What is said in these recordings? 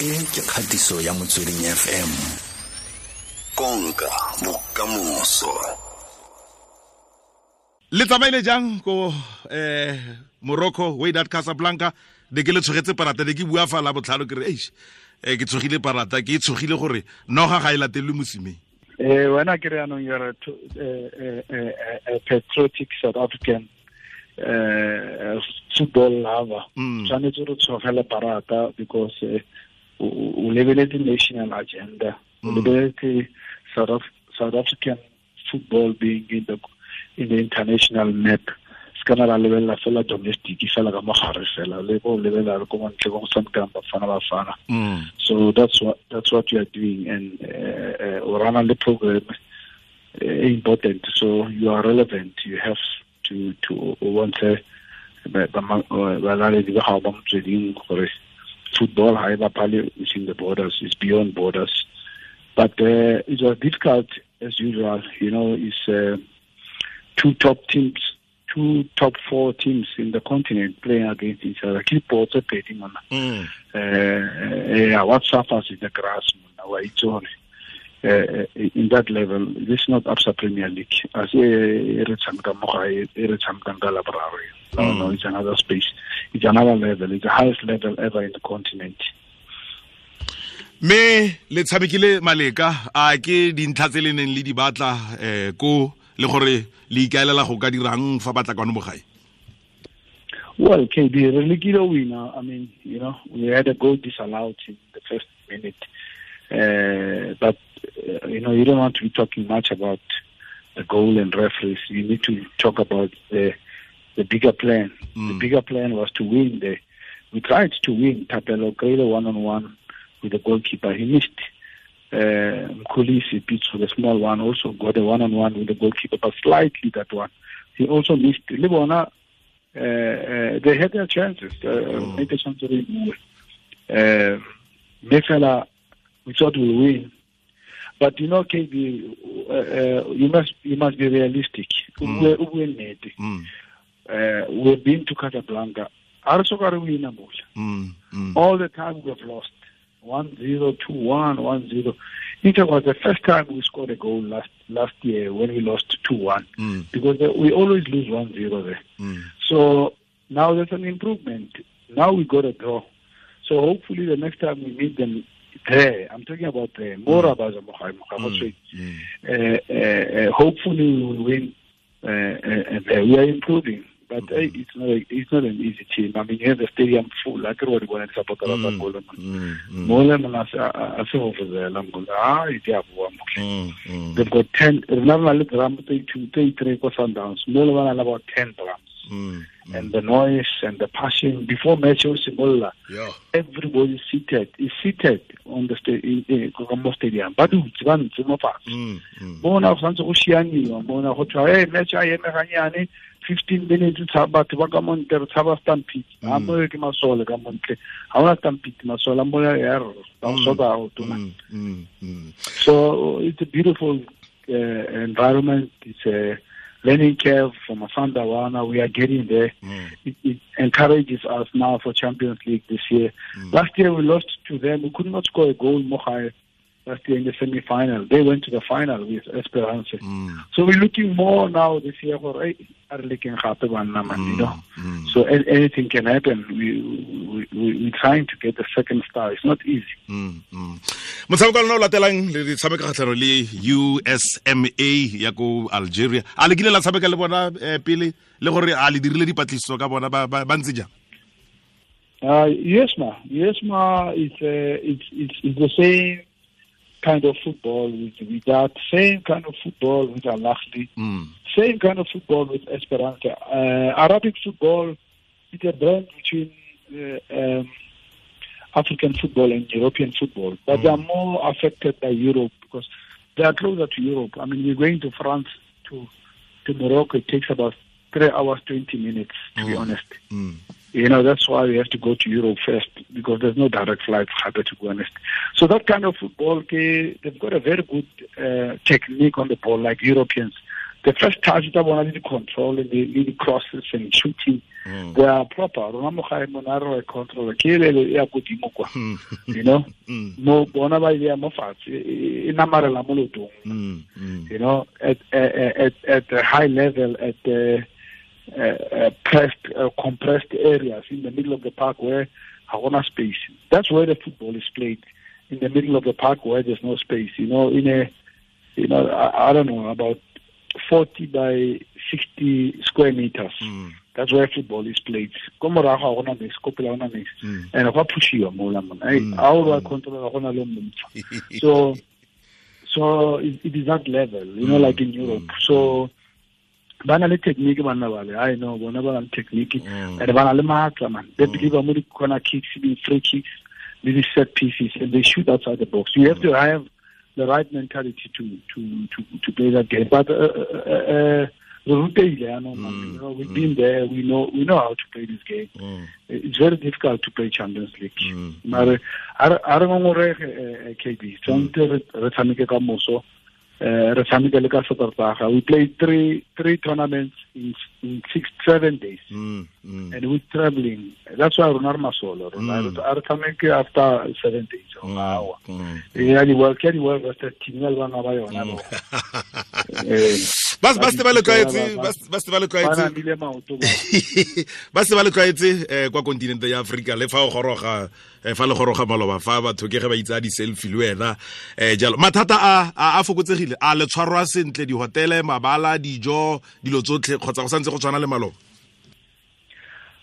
e ke kgatiso ya motsweding fm konka bokamoso. Le tsamaile jang ko eh morocco waydat casablanca? De ke le tshogetse parata de ke bua fa la botlhalo ke re eish eh ke tshogile parata ke tshogile gore noga ga e latelwe mosimeng. Eh wena ke re yanong you're a, a, a, a patriotic south african uh, football lover. Tshwanetse re tshogele parata because uh, o lebeletse national agenda o lebeletse south, Af south african football being in the in the international map se kana la lebelela fela domestic fela ka mogare fela le bo lebelela ko montle go tshamekang bafana bafana so that's what that's what we are doing and uh, uh, run the program uh, important so you are relevant you have to to want balaledi ba gago ba motsweding gore football ha e bapale within the borders it's beyond borders. But uh, it was difficult as usual you know it's uh, two top teams two top four teams in the continent playing against each other. Keep pedi mona Mm. uh, uh, what suffers is the grass wa itse uh, in that level this is not absa premier league. As e re tshameka mo gae e re tshamekang ka laboratory no no it's another space it's another level it's the highest level ever in the continent me le tshamekile maleka a ke dintlha tse le neng le di batla eh ko le gore le ikaelela go ka dirang fa batla kwano mo gae Well, KB, really good winner. I mean, you know, we had a goal disallowed in the first minute. Uh, but, uh, you know, you don't want to be talking much about the goal and referees. You need to talk about the the bigger plan. The bigger plan was to win. The, we tried to win. Tapelo Grelo one-on-one with the goalkeeper. He missed. Uh, Mkulisi beats for the small one, also got a one-on-one with the goalkeeper, but slightly that one. He also missed. Libona, uh, uh, they had their chances. Uh, Made a chance to win. Uh, Mefela, we thought we'll win. But you know, KB, uh, uh, you must you must be realistic. Ube. Mm. Uh, we've been to Casablanca. Arsokare wina mole. Mm. Mm. All the time we've lost. 1-0, 2-1, 1-0. It was the first time we scored a goal last last year when we lost 2-1. Mm. Because we always lose 1-0 there. Mm. So now there's an improvement. Now we got a draw. So hopefully the next time we meet them there, I'm talking about there, more about the hopefully we will win. Uh, uh, uh, we are improving, but uh, it's not a, it's not an easy team. I mean, you have the stadium full. I can go and support the Mm. goal. Mm. Mm. Mole mna a se ho fuzela ngoba ah iti abuwa mhle. Mm. Mm. They've got 10 remember le drum 32 33 ko Sundowns. Mole bana about 10 drums. Mm. And the noise and the passion before match o simolla Yeah. everybody seated is seated on the sta- in, in, ko mo stadium ba dutse ba ntse mo fatshe Mm. Mm. bona go santse go šianiwa bona go thwa hey match a eme ganyane 15 minutes batho ba ka montle re tshaba stampede a mo ke masole ka montle ga ona stampede masole a mo ya re ba go sota out tona Mm. Mm. Mm. so it's a beautiful uh, environment it's a learning curve from Asanda Wana. We are getting there. Mm. It, it encourages us now for Champions League this year. Last year we lost to them. We could not score a goal more high last year in the semi-final. They went to the final with Esperance. Mm. So we're looking more now this year for hey, are looking happy one man, you know. Mm. So anything can happen. We, we, we, we're trying to get the second star. It's not easy. Mm, mm. motshameko wa lona o latelang le tshameka kgatlhano le usma ya ko algeria a le kile la tshameka le bona eh, pele le gore a le dirile dipatlisiso ka bona ba ntse jang Uh, yes, ma. Yes, ma. It's, uh, it's it's it's the same kind of football with with that same kind of football with Al Ahly, Mm. same kind of football with Esperanza. Uh, Arabic football is a blend between uh, um, African football and European football, but they are more affected by Europe because they are closer to Europe. I mean, we're going to France to to Morocco. It takes about three hours twenty minutes, to be honest. You know, that's why we have to go to Europe first because there's no direct flight Happy to be honest. So that kind of football, they've got a very good uh, technique on the ball, like Europeans. The first touch, they want to control and the, the crosses and shooting. Mm. they are proper rona mo gae mo na re control ke le le ya godimo kwa you know Mm. mo bona ba ile ya mo fatshe e e namarela mo lotong Mm. Mm. you know, at at at, at a high level, at the uh, pressed, uh, compressed areas in the middle of the park where Hagona space. That's where the football is played. In the middle of the park where there's no space. You know, in a, you know, I, I don't know about forty by sixty square meters. Mm. That's where football is played. Ko morago ga gona niks, ko pele ga gona. Mm. And go pushiwa mo la mona. Mm. a o ba control gona le mo so so it, it is that level you know Mm, like in europe so ba na le technique banna bale i know bona ba na le technique. Mm. and ba na le maatla man. They believe mo di corner kicks di free kicks di di set pieces and they shoot outside the box. You have to have the right mentality to to to to play that game. But uh, uh, uh, re ruteile ano man. Mm, you know we've been there. We know we know how to play this game. Mm. it's very difficult to play Champions League. Mm, Mare a re a re ngongorege eh, eh, KB. Tshwanetse re re tshameke ka moso. Eh re tshameke le ka Saterdaga. We played three three tournaments in, in six seven days. Mm. Mm. And we're traveling. That's why rona re masolo. Rona Mm. re a re tshameke after seven days. Mm. Wow. Mm. Ya di world ke di world rested team ya le bana ba yona. Bo. Eh ba ba se ba le tlwaetse Ba- ba ba se ba le ba tlwaetse namile maoto ba. ba se ba le tlwaetse eh, kwa kontinente ya aforika le fa o goroga eh, fa le goroga maloba fa batho ke ge ba itsa di-selfie le wena um jalo mathata a a a fokotsegile a le tshwarwa sentle dihotele mabala dijo dilo tsotlhe kgotsa go santse go tshwana le maloba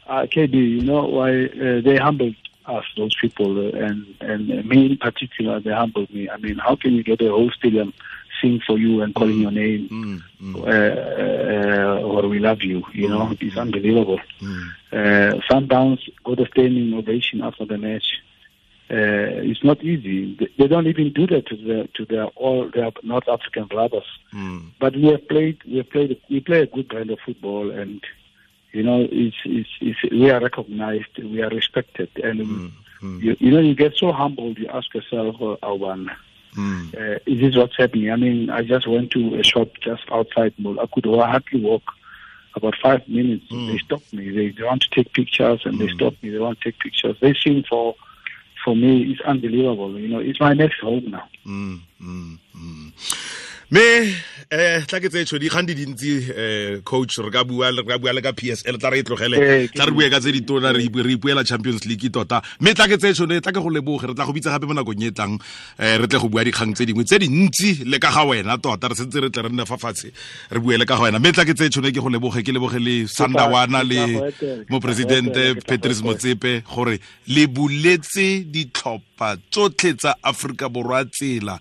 uh, KB, you know why uh, they humbled us, those people, uh, and and me in particular, they humbled me. I mean, how can you get a whole stadium sing for you and calling your name, Mm, mm, uh, uh, or we love you? You know, it's unbelievable. mm, Uh, Sundowns got a standing ovation after the match. Uh, it's not easy. They- don't even do that to their to their all their North African brothers mm, but we have played we have played we play a good brand of football and you know it's it's, it's we are recognized we are respected and mm, mm, you, you know you get so humbled you ask yourself Awan, mm, uh, is this what's happening? I mean i just went to a shop just outside mall. I could hardly walk about five minutes. Mm. they stopped me. They, they want to take pictures and they Mm. stop me. They want to take pictures. They sing for for me it's unbelievable. You know it's my next home now. Mm, mm, mm. me eh tla ke tse tshodi kgang di dintsi eh coach re ka bua re ka bua le ka PSL tla re e tlogele Eh, tla re bue ka tse ditona re ipu- re ipuela Champions League tota. Me tla ke tse tshone tla ke go leboge re tla go bitsa gape mo nakong e tlang eh re tle go bua dikgang tse dingwe tse dintsi le ka ga wena tota re sentse re tle re nne fa fatshe re bue le ka ga wena. Me tla ke tse tshone ke go leboge ke leboge le Sandawana le mo president presidente Patrice. Motsepe gore le buletse ditlhopha tsotlhe tsa Afrika Borwa tsela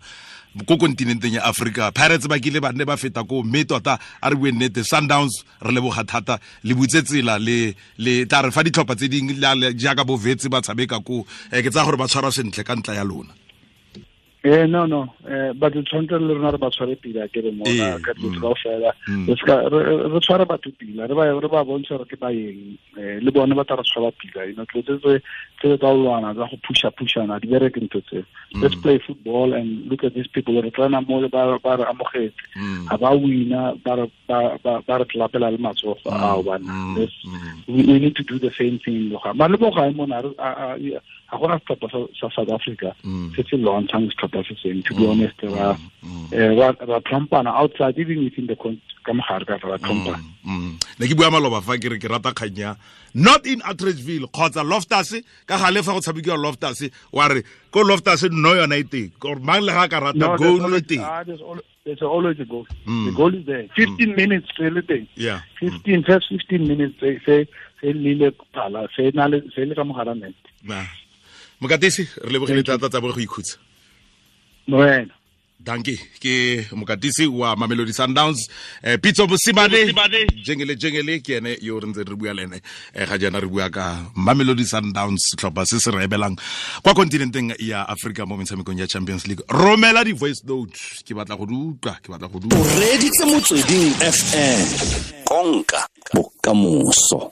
ko kontinenteng ya Africa Pirates ba kile ba nne ba feta ko mme tota a re bue nnete Sundowns re leboga thata. Le butse tsela le tla re fa ditlhopha tse dingwe jaaka bovetse ba tshameka ko eh, ke tsaya gore ba tshwara sentle ka ntla ya lona Eh no no eh but tshwanetse le rona re ba tshware pila ke re mona ka mm. tlo ka fela Mm. re ska re re tshware batho pila re ba re ba bontsha re ke ba yeng eh le bone ba tla re tshwara pila know tlo tse tse tsa lwana tsa go pusha pushana di bereke ntse tse let's play football and look at these people re tsana mo le ba ba re amogetse Mm. ha ba wina ba re ba ba re tlapela le matsogo a bana Mm. Mm. we, need to do the same thing lo ga ba le mo gae mona re- a a a gona setlhopha sa- South Africa Mm. se se lwantshang setlhopha se seng to be honest ra Mm. eh, outside even within the ka mogare ka ra tlhompana Mm. ne ke bua maloba fa ke re ke rata kganya not in atteridgeville kgotsa loftus ka gale fa go tshamekiwa loftus wa re ko loftus no yona e teng or mang le ga ka rata goal e teng ah, there's, always a goal. Mm. The goal is there. 15 minutes really thing. yeah 15 first 15 minutes say, say, say, lile phala say, na say, se le ka mogara net. na mokatisi re lebogile thata tsa bo go ikhutsa. Bueno. danke ke mokatisi wa mamelodi sundowns. Eh, pitso mosimane jengele jengele ke ene yo re ntse re bua le ene. Eh, ga jaana re bua ka mamelodi sundowns setlhopha se se re ebelang kwa kontinenteng ya aforika mo metshamekong ya champions league. Romela di-voice note ke batla go di utlwa ke batla go di o utlwa reditse motsweding fm konka bokamoso